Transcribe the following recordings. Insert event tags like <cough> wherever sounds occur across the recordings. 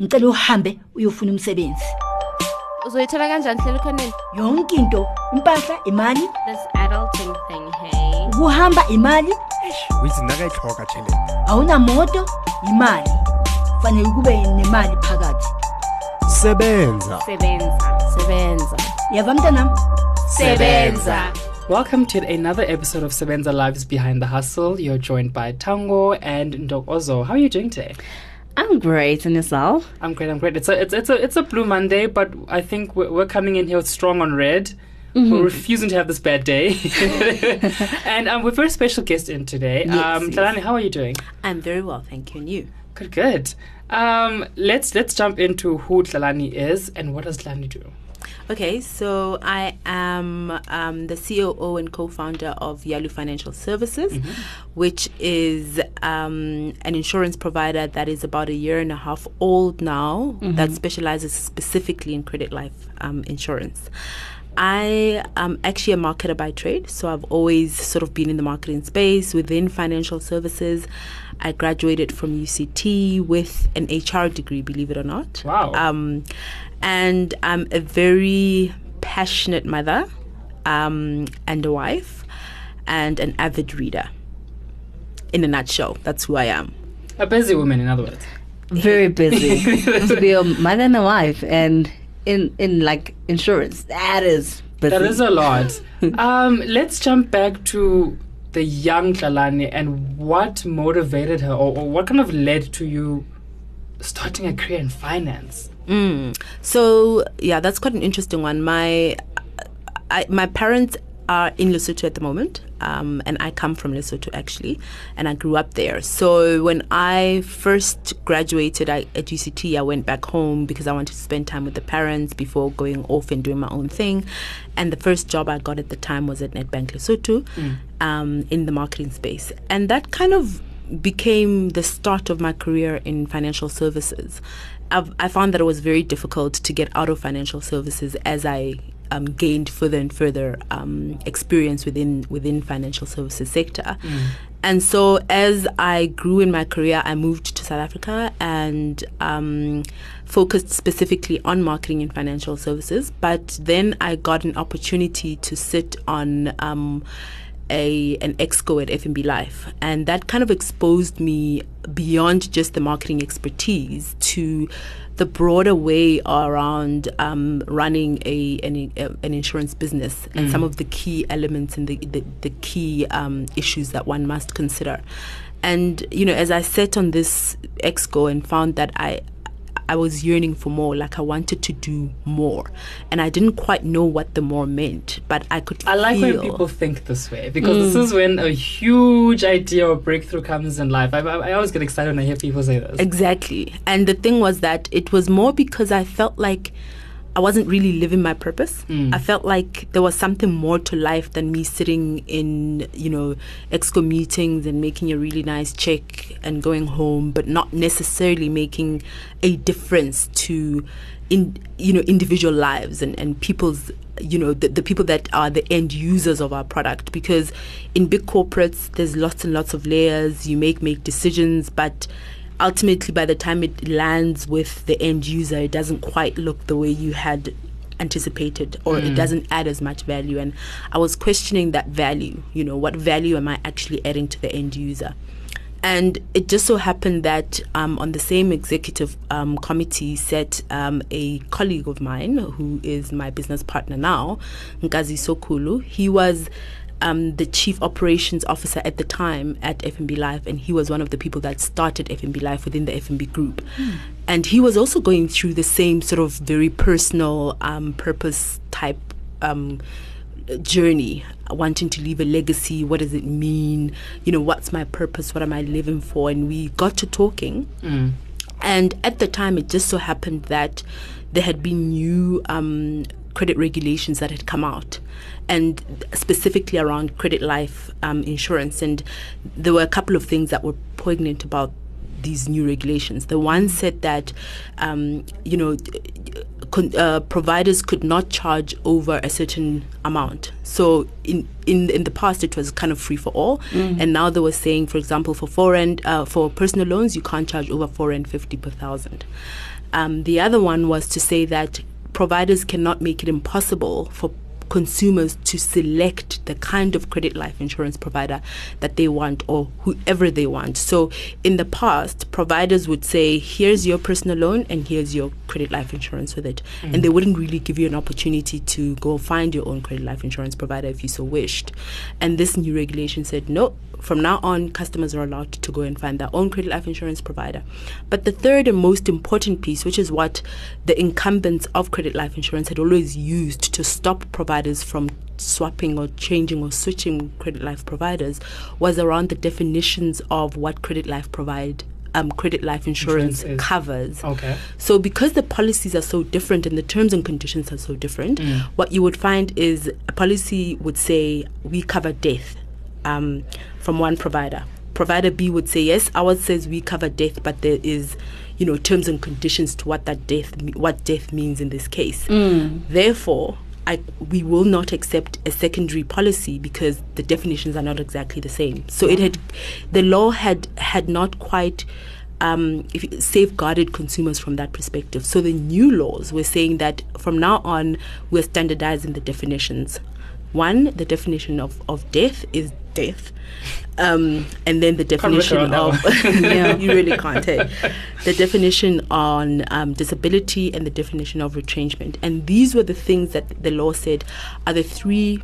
ngicela uhambe uyofuna umsebenzi. Uzoyithola kanjani hlela ukhoneni yonke into impahla imali. This adulting thing hey. Ukuhamba imali. Withi nakayitlhoga awunamoto imali. Fanele kube nemali phakathi. Sebenza. Sebenza. Sebenza. Yava mntanam? Sebenza. Welcome to another episode of Sebenza Lives Behind the Hustle. You're joined by Tango and Ndokozo. How are you doing today? I'm great, and yourself? I'm great. I'm great. It's a it's it's a it's a blue Monday, but I think we're, we're coming in here strong on red. We're refusing to have this bad day, <laughs> and um, we've a very special guest in today. Yes, um, yes. Tlalane, how are you doing? I'm very well, thank you. And you? Good, good. Um, let's let's jump into who Tlalane is and what does Tlalane do. Okay, so I am um, the COO and co-founder of Yalu Financial Services, which is um, an insurance provider that is about a year and a half old now that specializes specifically in credit life um, insurance. I am actually a marketer by trade, so I've always sort of been in the marketing space within financial services. I graduated from UCT with an HR degree, believe it or not. Wow. Um, and I'm a very passionate mother um, and a wife and an avid reader. In a nutshell, that's who I am. A busy woman, in other words. very busy <laughs> to be a mother and a wife and in in like insurance that is busy. That is a lot. <laughs> um, let's jump back to the young Tlalane and what motivated her, or, or what kind of led to you starting a career in finance. Mm. So yeah, that's quite an interesting one. My I, my parents are in Lesotho at the moment, um, and I come from Lesotho actually, and I grew up there. So when I first graduated I, at UCT, I went back home because I wanted to spend time with the parents before going off and doing my own thing. And the first job I got at the time was at Nedbank Lesotho, um, in the marketing space, and that kind of became the start of my career in financial services. I've, I found that it was very difficult to get out of financial services as I um, gained further and further um, experience within within financial services sector. And so, as I grew in my career, I moved to South Africa and um, focused specifically on marketing and financial services. But then I got an opportunity to sit on um, a an exco at FNB Life, and that kind of exposed me beyond just the marketing expertise to the broader way around um, running a an, an insurance business and some of the key elements and the the, the key um, issues that one must consider. And you know, as I sat on this exco and found that I I was yearning for more, like I wanted to do more, and I didn't quite know what the more meant, but I could. I like when people think this way because this mm. is when a huge idea or breakthrough comes in life. I, I, I always get excited when I hear people say this. Exactly. And the thing was that it was more because I felt like I wasn't really living my purpose. Mm. I felt like there was something more to life than me sitting in, you know, exco meetings and making a really nice check and going home, but not necessarily making a difference to in you know individual lives and, and people's you know the, the people that are the end users of our product. Because in big corporates there's lots and lots of layers. You make make decisions but ultimately by the time it lands with the end user it doesn't quite look the way you had anticipated or it doesn't add as much value. And i was questioning that value you know what value am i actually adding to the end user? And it just so happened that um, on the same executive um, committee sat um, a colleague of mine who is my business partner now, Ngazi Sokulu. He was um, the chief operations officer at the time at FNB Life, and he was one of the people that started FNB Life within the FNB group. And he was also going through the same sort of very personal um, purpose type um, journey wanting to leave a legacy. What does it mean? You know what's my purpose? What am i living for? And we got to talking. And at the time it just so happened that there had been new um, credit regulations that had come out and specifically around credit life um, insurance and there were a couple of things that were poignant about these new regulations the one said that um, you know uh, providers could not charge over a certain amount. So in in in the past, it was kind of free for all, and now they were saying, for example, for foreign uh, for personal loans, you can't charge over four and fifty per thousand. Um, the other one was to say that providers cannot make it impossible for consumers to select the kind of credit life insurance provider that they want or whoever they want. So in the past, providers would say, here's your personal loan and here's your credit life insurance with it. And mm. they wouldn't really give you an opportunity to go find your own credit life insurance provider if you so wished. And this new regulation said, no, from now on, customers are allowed to go and find their own credit life insurance provider. But the third and most important piece, which is what the incumbents of credit life insurance had always used to stop providers from swapping or changing or switching credit life providers, was around the definitions of what credit life provide. Um, credit life insurance, Insurance covers. Okay. So, because the policies are so different and the terms and conditions are so different, what you would find is a policy would say we cover death um, from one provider. Provider B would say yes, ours says we cover death, but there is, you know, terms and conditions to what that death what death means in this case. Therefore, I, we will not accept a secondary policy because the definitions are not exactly the same. So it had, the law had had not quite um, if safeguarded consumers from that perspective. So the new laws were saying that from now on we're standardizing the definitions. One, the definition of, of death is death. Um, and then the definition of <laughs> yeah, you really can't. Hey. The definition on um, disability and the definition of retrenchment, and these were the things that the law said are the three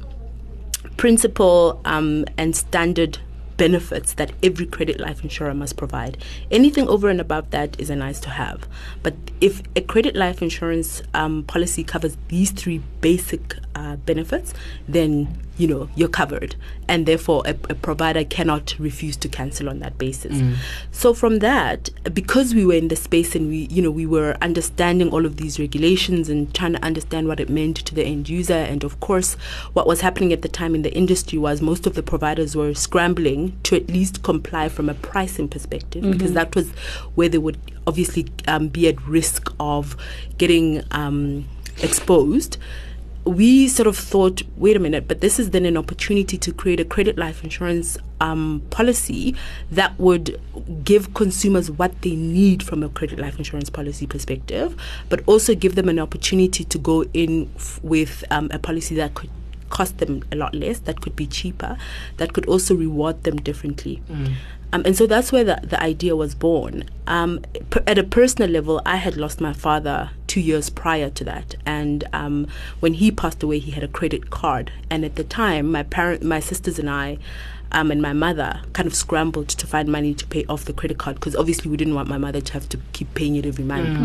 principal um, and standard benefits that every credit life insurer must provide. Anything over and above that is a nice to have. But if a credit life insurance um, policy covers these three basic uh, benefits, then you know you're covered, and therefore a, a provider cannot refuse to cancel on that basis. So from that, because we were in the space and we you know we were understanding all of these regulations and trying to understand what it meant to the end user, and of course, what was happening at the time in the industry was most of the providers were scrambling to at least comply from a pricing perspective because that was where they would obviously um, be at risk of getting um, exposed. We sort of thought, wait a minute, but this is then an opportunity to create a credit life insurance um, policy that would give consumers what they need from a credit life insurance policy perspective, but also give them an opportunity to go in f- with um, a policy that could cost them a lot less, that could be cheaper, that could also reward them differently. Um, and so that's where the, the idea was born. Um, p- at a personal level, I had lost my father two years prior to that, and um, when he passed away, he had a credit card. And at the time, my parent, my sisters, and I, um, and my mother kind of scrambled to find money to pay off the credit card because obviously we didn't want my mother to have to keep paying it every month.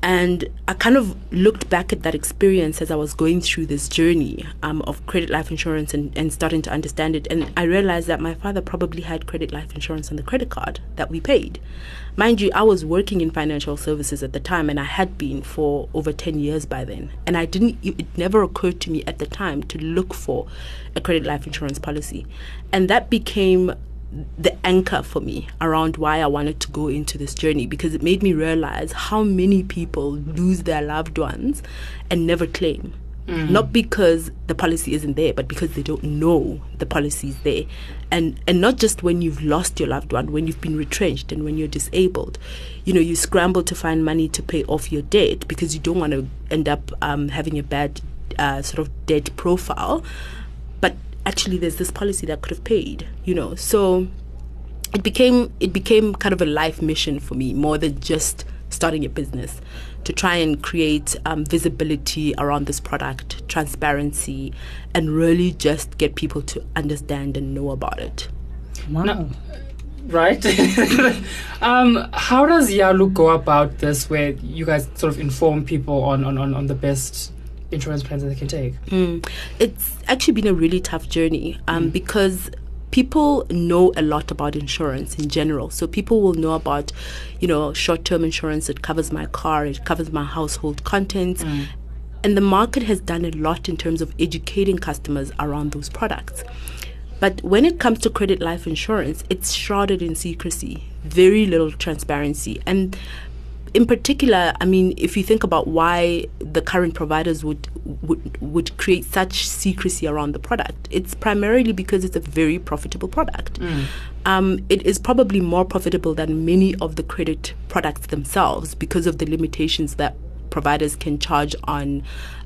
And I kind of looked back at that experience as I was going through this journey um, of credit life insurance and, and starting to understand it. And I realized that my father probably had credit life insurance on the credit card that we paid. Mind you, I was working in financial services at the time and I had been for over 10 years by then. And I didn't, it it never occurred to me at the time to look for a credit life insurance policy. And that became the anchor for me around why I wanted to go into this journey because it made me realize how many people lose their loved ones and never claim. Not because the policy isn't there, but because they don't know the policy is there. And and not just when you've lost your loved one, when you've been retrenched and when you're disabled. You know, you scramble to find money to pay off your debt because you don't want to end up um, having a bad uh, sort of debt profile. But actually there's this policy that could have paid you know so it became it became kind of a life mission for me more than just starting a business to try and create um, visibility around this product transparency and really just get people to understand and know about it Wow. No. right? <laughs> um, how does Yalu go about this where you guys sort of inform people on, on, on, on the best insurance plans that they can take? Mm. It's actually been a really tough journey um, because people know a lot about insurance in general. So people will know about, you know, short-term insurance. that covers my car. It covers my household contents. And the market has done a lot in terms of educating customers around those products. But when it comes to credit life insurance, it's shrouded in secrecy, very little transparency. And in particular, I mean, if you think about why the current providers would would would create such secrecy around the product, it's primarily because it's a very profitable product. Um, it is probably more profitable than many of the credit products themselves because of the limitations that providers can charge on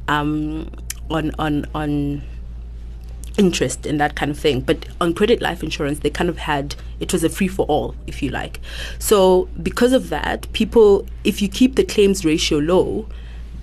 um, on on on interest and that kind of thing. But on credit life insurance, they kind of had it was a free for all, if you like. So because of that, people, if you keep the claims ratio low,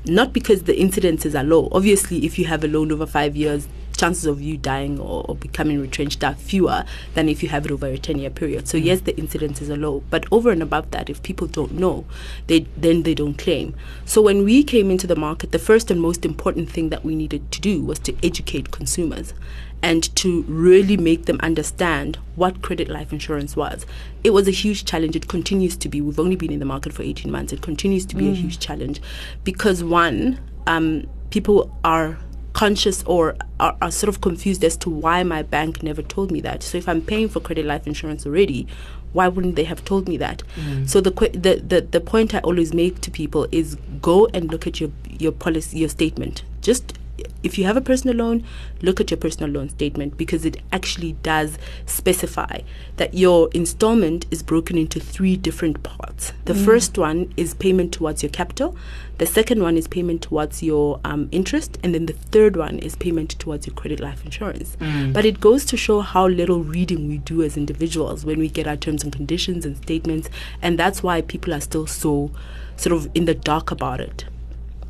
not because the incidences are low. Obviously, if you have a loan over five years, chances of you dying or, or becoming retrenched are fewer than if you have it over a 10 year period. So, yes, the incidences are low. But over and above that, if people don't know, they then they don't claim. So, when we came into the market, the first and most important thing that we needed to do was to educate consumers and to really make them understand what credit life insurance was. It was a huge challenge. It continues to be. We've only been in the market for 18 months. It continues to be a huge challenge because, one, um, people are conscious or are, are sort of confused as to why my bank never told me that. So if I'm paying for credit life insurance already, why wouldn't they have told me that? Mm. So the, the the the point I always make to people is go and look at your your policy your statement. Just if you have a personal loan, look at your personal loan statement because it actually does specify that your installment is broken into three different parts. The mm. first one is payment towards your capital, the second one is payment towards your um, interest, and then the third one is payment towards your credit life insurance. Mm. But it goes to show how little reading we do as individuals when we get our terms and conditions and statements, and that's why people are still so sort of in the dark about it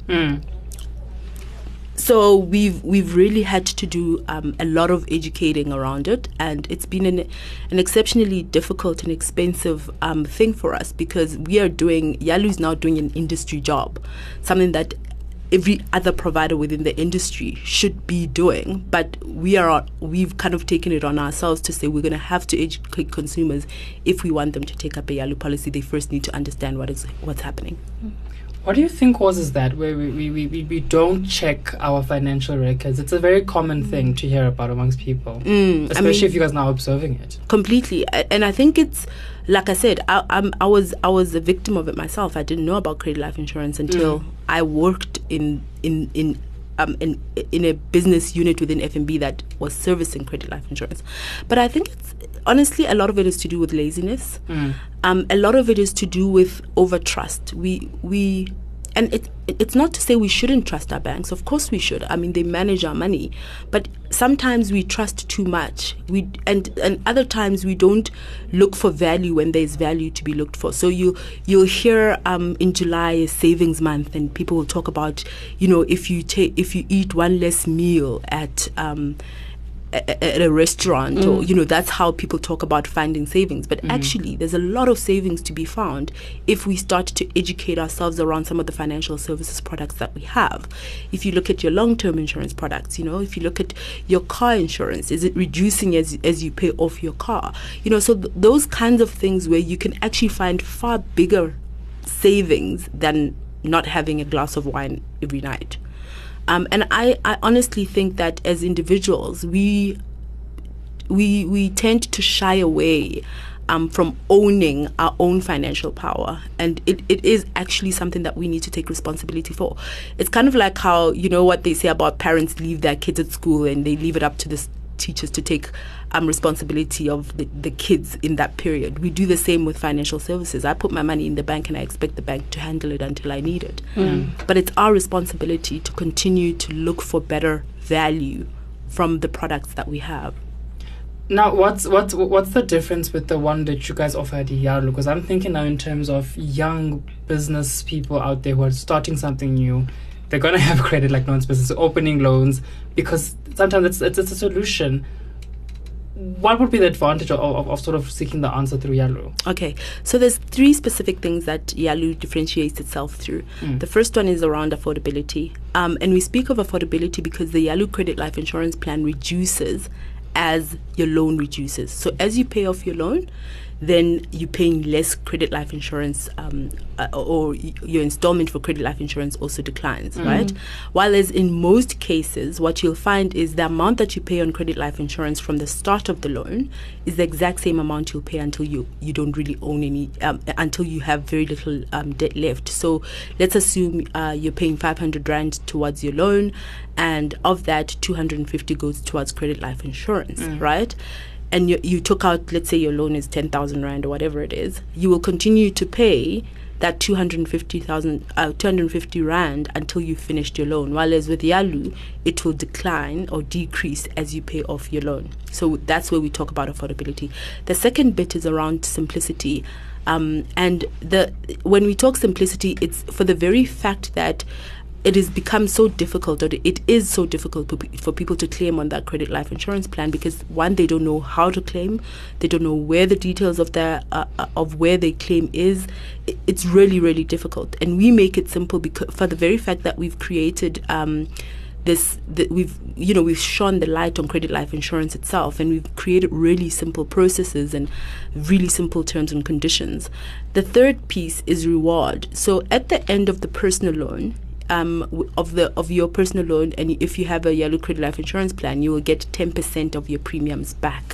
mm. So we've we've really had to do um, a lot of educating around it, and it's been an an exceptionally difficult and expensive um, thing for us because we are doing Yalu is now doing an industry job, something that every other provider within the industry should be doing but we are we've kind of taken it on ourselves to say we're going to have to educate consumers if we want them to take up a yalu policy. They first need to understand what is what's happening What do you think causes that, where we, we, we, we, don't check our financial records? It's a very common thing to hear about amongst people, Mm, especially if you guys are now observing it. completely and i think it's like i said I, I'm, I was i was a victim of it myself i didn't know about credit life insurance until i worked in in in um, in, in a business unit within FNB that was servicing credit life insurance. But I think it's honestly a lot of it is to do with laziness. Um, a lot of it is to do with over trust. We we and it it's not to say we shouldn't trust our banks. Of course we should. I mean they manage our money, but sometimes we trust too much. We and and other times we don't look for value when there's value to be looked for. So you you'll hear um, in July is savings month, and people will talk about you know if you take if you eat one less meal at um, a- at a restaurant or mm. you know that's how people talk about finding savings. But mm. actually there's a lot of savings to be found if we start to educate ourselves around some of the financial services products that we have. If you look at your long-term insurance products you know if you look at your car insurance is it reducing as as you pay off your car? You know so th- those kinds of things where you can actually find far bigger savings than not having a glass of wine every night um, and I, I honestly think that as individuals, we we we tend to shy away um, from owning our own financial power, and it, it is actually something that we need to take responsibility for. It's kind of like how you know what they say about parents leave their kids at school and they leave it up to the teachers to take um, responsibility of the, the kids in that period. We do the same with financial services. I put my money in the bank and I expect the bank to handle it until I need it. But it's our responsibility to continue to look for better value from the products that we have. Now, what's what's what's the difference with the one that you guys offer at Yalu? Because I'm thinking now in terms of young business people out there who are starting something new. They're gonna <laughs> have credit like non business, opening loans because sometimes it's, it's it's a solution. What would be the advantage of, of, of sort of seeking the answer through Yalu? Okay, so there's three specific things that Yalu differentiates itself through. The first one is around affordability, um, and we speak of affordability because the Yalu Credit Life Insurance Plan reduces as your loan reduces. So as you pay off your loan, then you're paying less credit life insurance, um, uh, or your installment for credit life insurance also declines, right? While as in most cases, what you'll find is the amount that you pay on credit life insurance from the start of the loan is the exact same amount you'll pay until you you don't really own any, um, until you have very little um, debt left. So let's assume uh, you're paying 500 rand towards your loan, and of that, 250 goes towards credit life insurance, right? And you, you took out, let's say your loan is 10,000 Rand or whatever it is, you will continue to pay that 250,000, uh, 250 Rand until you finished your loan. While as with Yalu, it will decline or decrease as you pay off your loan. So that's where we talk about affordability. The second bit is around simplicity. Um, and the when we talk simplicity, it's for the very fact that it has become so difficult, or it is so difficult for, people to claim on that credit life insurance plan because one, they don't know how to claim, they don't know where the details of their uh, uh, of where they claim is. It's really, really difficult, and we make it simple because for the very fact that we've created. Um, this that we've you know we've shone the light on credit life insurance itself and we've created really simple processes and really simple terms and conditions the third piece is reward so at the end of the personal loan um, of the of your personal loan, and if you have a Yalu credit life insurance plan, you will get ten percent of your premiums back,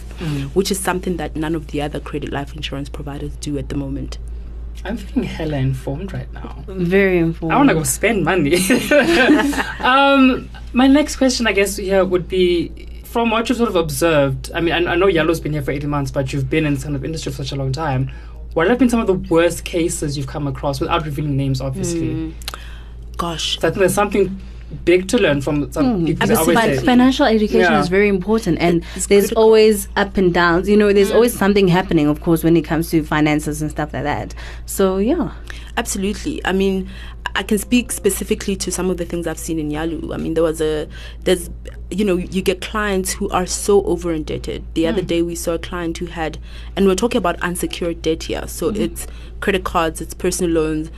which is something that none of the other credit life insurance providers do at the moment. I'm feeling hella informed right now. Very informed. I want to go spend money. <laughs> um, my next question, I guess, here would be from what you've sort of observed. I mean, I, I know Yalu's been here for 18 months, but you've been in this kind of industry for such a long time. What have been some of the worst cases you've come across without revealing names, obviously? Gosh, So I think there's something big to learn from some hmm. people. I But financial education Yeah. is very important, and It's there's critical. always up and downs. You know, there's hmm. always something happening, of course, when it comes to finances and stuff like that. So yeah, Absolutely. I mean, I can speak specifically to some of the things I've seen in Yalu. I mean, there was a, there's, you know, you get clients who are so over indebted. The other hmm. day we saw a client who had, and we're talking about unsecured debt here. So it's credit cards, it's personal loans.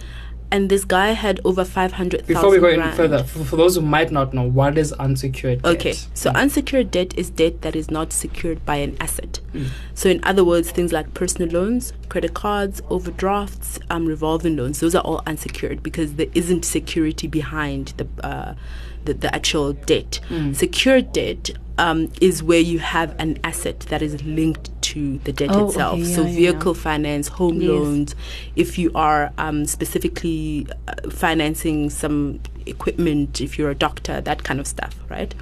And this guy had over 500,000 Before we go any further, for, for those who might not know, what is unsecured debt? Okay, so unsecured debt is debt that is not secured by an asset. Mm. So, in other words, things like personal loans, credit cards, overdrafts, um, revolving loans, those are all unsecured because there isn't security behind the uh, the, the actual debt. Mm. Secured debt um, is where you have an asset that is linked to the debt Oh, okay, itself. yeah, so, yeah, yeah. vehicle finance, home Yes. loans, if you are um, specifically uh, financing some equipment, if you're a doctor, that kind of stuff, right?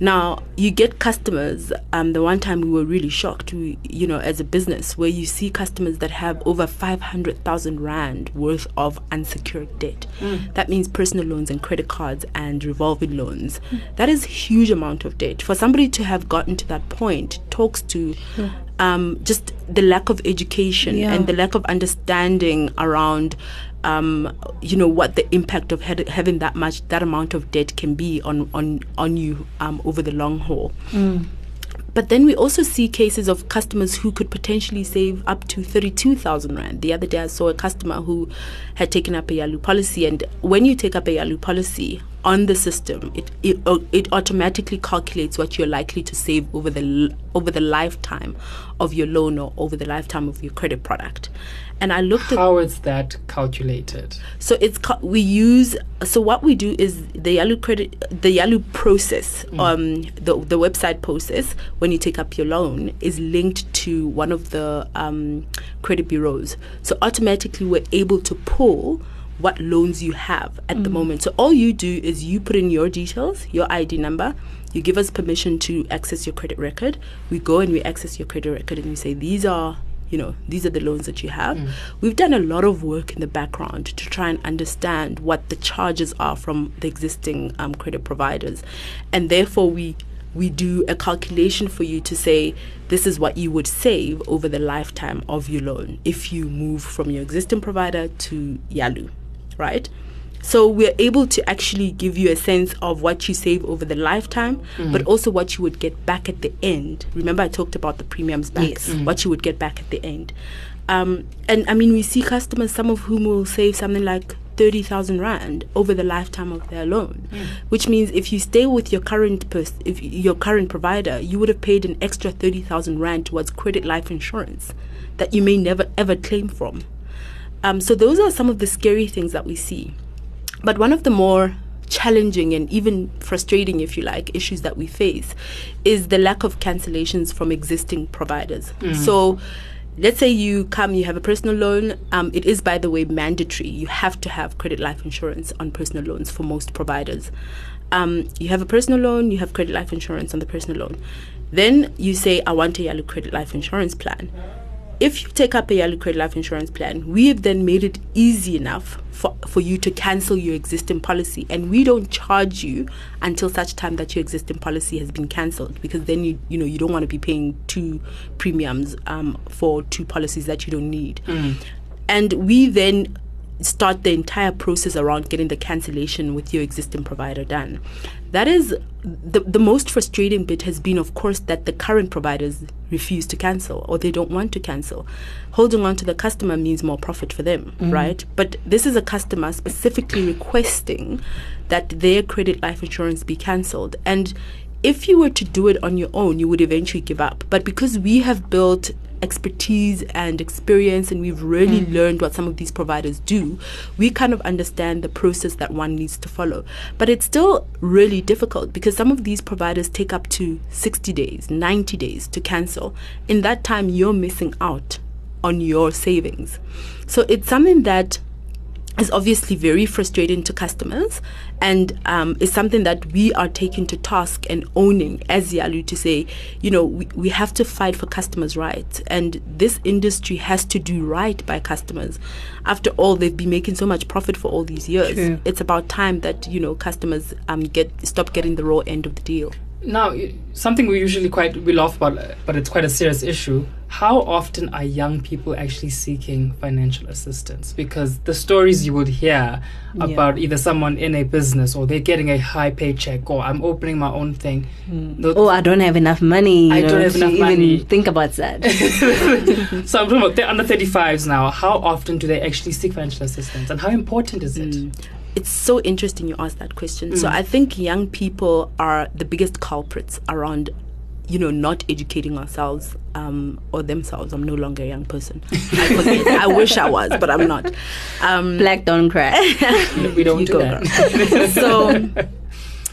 Now you get customers. Um, the one time we were really shocked, we, you know, as a business, where you see customers that have over five hundred thousand rand worth of unsecured debt. That means personal loans and credit cards and revolving loans. That is huge amount of debt for somebody to have gotten to that point. Talks to um, just the lack of education Yeah. and the lack of understanding around um, you know what the impact of had, having that much that amount of debt can be on on on you um, over the long haul. But then we also see cases of customers who could potentially save up to 32,000 Rand. The other day I saw a customer who had taken up a Yalu policy, and when you take up a Yalu policy on the system, it, it, uh, it automatically calculates what you're likely to save over the, over the lifetime of your loan or over the lifetime of your credit product. And I looked at How is that calculated? so it's we use so what we do is the Yalu credit the Yalu process um the the website process when you take up your loan is linked to one of the um credit bureaus. So automatically we're able to pull what loans you have at the moment. So all you do is you put in your details, your ID number, you give us permission to access your credit record. We go and we access your credit record and we say these are you know, these are the loans that you have. We've done a lot of work in the background to try and understand what the charges are from the existing um, credit providers, and therefore we we do a calculation for you to say this is what you would save over the lifetime of your loan if you move from your existing provider to Yalu, right? So we're able to actually give you a sense of what you save over the lifetime, but mm. also what you would get back at the end. Remember, I talked about the premiums back, Yes. Mm. what you would get back at the end. Um, and I mean, we see customers, some of whom will save something like 30,000 rand over the lifetime of their loan mm. which means if you stay with your current pers- if your current provider you would have paid an extra 30,000 rand towards credit life insurance that you may never ever claim from um, so those are some of the scary things that we see but one of the more challenging and even frustrating, if you like, issues that we face is the lack of cancellations from existing providers. So let's say you come, you have a personal loan. Um, it is, by the way, mandatory. You have to have credit life insurance on personal loans for most providers. Um, you have a personal loan, you have credit life insurance on the personal loan. Then you say, I want a Yalu credit life insurance plan if you take up a Yalu Credit Life Insurance plan, we have then made it easy enough for, for you to cancel your existing policy. And we don't charge you until such time that your existing policy has been cancelled because then you you know you don't want to be paying two premiums um, for two policies that you don't need. And we then start the entire process around getting the cancellation with your existing provider done. That is the the most frustrating bit has been of course that the current providers refuse to cancel or they don't want to cancel. Holding on to the customer means more profit for them, mm-hmm. right? But this is a customer specifically requesting that their credit life insurance be cancelled and if you were to do it on your own, you would eventually give up. But because we have built expertise and experience and we've really hmm. learned what some of these providers do, we kind of understand the process that one needs to follow. But it's still really difficult because some of these providers take up to 60 days, 90 days to cancel. In that time, you're missing out on your savings. So it's something that is obviously very frustrating to customers and um, is something that we are taking to task and owning as Yalu to say, you know, we, we have to fight for customers' rights and this industry has to do right by customers. After all, they've been making so much profit for all these years. True. It's about time that, you know, customers um, get stop getting the raw end of the deal. Now, something we usually quite we laugh about, but it's quite a serious issue. How often are young people actually seeking financial assistance? Because the stories you would hear about either someone in a business or they're getting a high paycheck or I'm opening my own thing. Hmm. The- Oh, I don't have enough money. I know, don't have enough even money. think about that. <laughs> <laughs> so I'm talking about they're under 35s now. How often do they actually seek financial assistance, and how important is it? Hmm. It's so interesting you asked that question. So I think young people are the biggest culprits around, you know, not educating ourselves um, or themselves. I'm no longer a young person. <laughs> I, forget. I wish I was, but I'm not. Um, Black don't cry. <laughs> We don't do go, that. so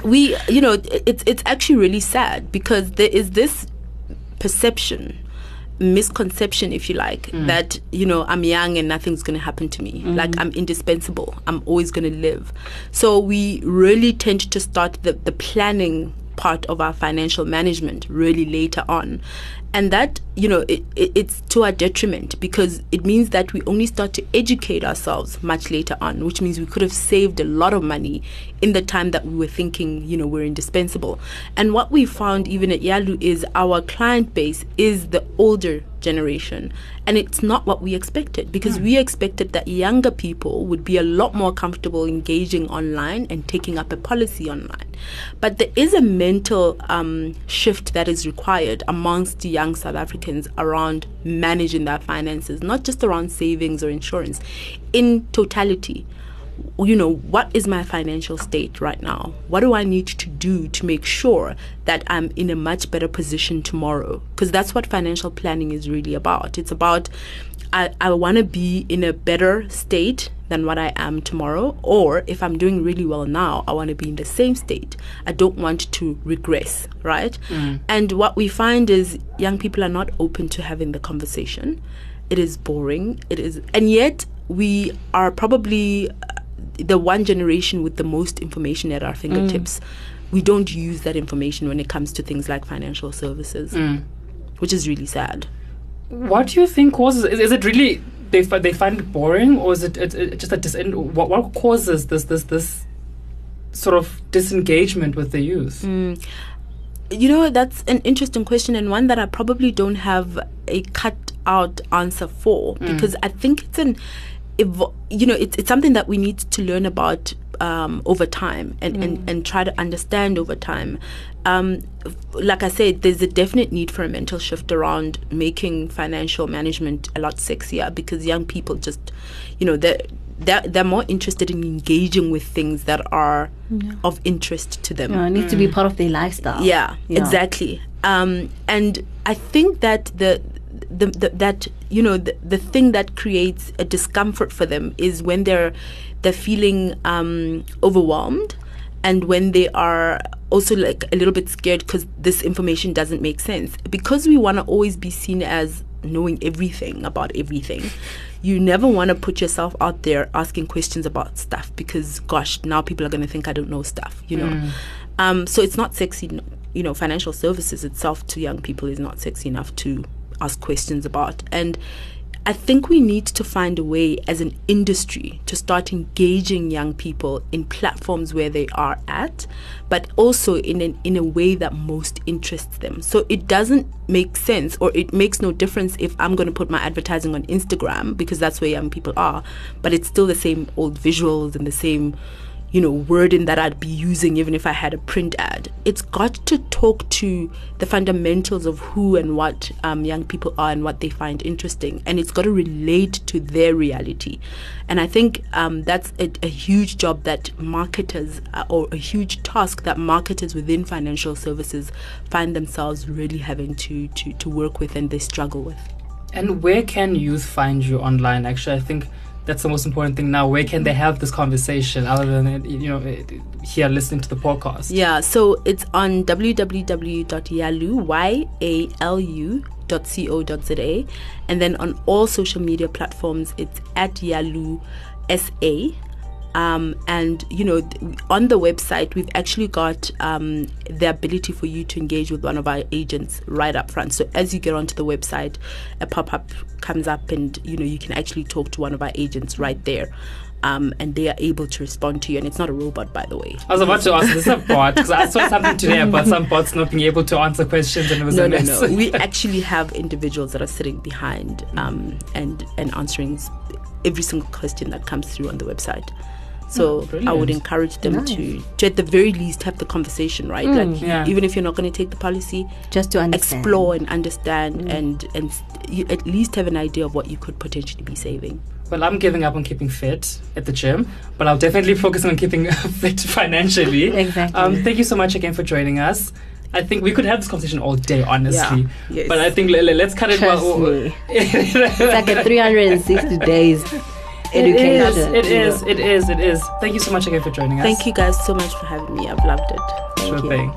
we, you know, it's it's actually really sad because there is this perception misconception if you like mm. that you know i'm young and nothing's going to happen to me. Mm-hmm. Like i'm indispensable. I'm always going to live. So we really tend to start the, the planning part of our financial management really later on and that you know it, it, it's to our detriment because it means that we only start to educate ourselves much later on which means we could have saved a lot of money in the time that we were thinking you know we're indispensable. And what we found even at yalu is our client base is the older generation. And it's not what we expected because we expected that younger people would be a lot more comfortable engaging online and taking up a policy online. But there is a mental um, shift that is required amongst the young south africans around managing their finances not just around savings or insurance in totality you know, what is my financial state right now? What do I need to do to make sure that I'm in a much better position tomorrow? Because that's what financial planning is really about. It's about I, I want to be in a better state than what I am tomorrow, or if I'm doing really well now, I want to be in the same state. I don't want to regress, right? Mm. And what we find is young people are not open to having the conversation. It is boring. It is, and yet we are probably the one generation with the most information at our fingertips. Mm. We don't use that information when it comes to things like financial services, mm. which is really sad. What do you think causes? Is, is it really they fi- they find it boring, or is it, it, it just a dis- what what causes this this this sort of disengagement with the youth? Mm. You know, that's an interesting question and one that I probably don't have a cut out answer for because I think it's an, evo- you know, it's, it's something that we need to learn about um, over time and, and, and try to understand over time. Um, like I said, there's a definite need for a mental shift around making financial management a lot sexier because young people just, you know, they're they're, they're more interested in engaging with things that are of interest to them You know, it needs to be part of their lifestyle. yeah, Yeah. exactly. Um, and I think that the, the, the that you know the, the thing that creates a discomfort for them is when they're they're feeling um, overwhelmed and when they are also like a little bit scared because this information doesn't make sense. Because we want to always be seen as knowing everything about everything you never want to put yourself out there asking questions about stuff because gosh now people are going to think i don't know stuff you know? Um, so it's not sexy you know financial services itself to young people is not sexy enough to ask questions about and I think we need to find a way as an industry to start engaging young people in platforms where they are at, but also in an, in a way that most interests them. So it doesn't make sense or it makes no difference if I'm going to put my advertising on Instagram because that's where young people are, but it's still the same old visuals and the same you know, wording that I'd be using even if I had a print ad. It's got to talk to the fundamentals of who and what um, young people are and what they find interesting, and it's got to relate to their reality. And I think um, that's a, a huge job that marketers, uh, or a huge task that marketers within financial services find themselves really having to, to, to work with and they struggle with. And where can youth find you online? Actually, I think that's the most important thing now. Where can they have this conversation other than you know here listening to the podcast? Yeah, so it's on www.yalu, Y-A-L-U dot co.za and then on all social media platforms it's at yalu sa um, and you know on the website we've actually got um, the ability for you to engage with one of our agents right up front so as you get onto the website a pop-up comes up and you know you can actually talk to one of our agents right there um, and they are able to respond to you and it's not a robot by the way I was about to ask, this is a bot because I saw something today about some bots not being able to answer questions and it was no, a mess. no. no, We <laughs> actually have individuals that are sitting behind um, and and answering every single question that comes through on the website. So Oh, I would encourage them Nice. to, to at the very least have the conversation, right? like Yeah. even if you're not going to take the policy, Just to understand. explore and understand, and and s- you at least have an idea of what you could potentially be saving. Well, I'm giving up on keeping fit at the gym, but I'll definitely focus on keeping <laughs> fit financially. Exactly. Um, thank you so much again for joining us. I think we could have this conversation all day, honestly. Yes. But I think le- le- let's cut it. Trust well, me. <laughs> It's like a 360 days It education. is. It you is. know. It is. It is. Thank you so much again for joining us. Thank you guys so much for having me. I've loved it. Thank Sure you. thing.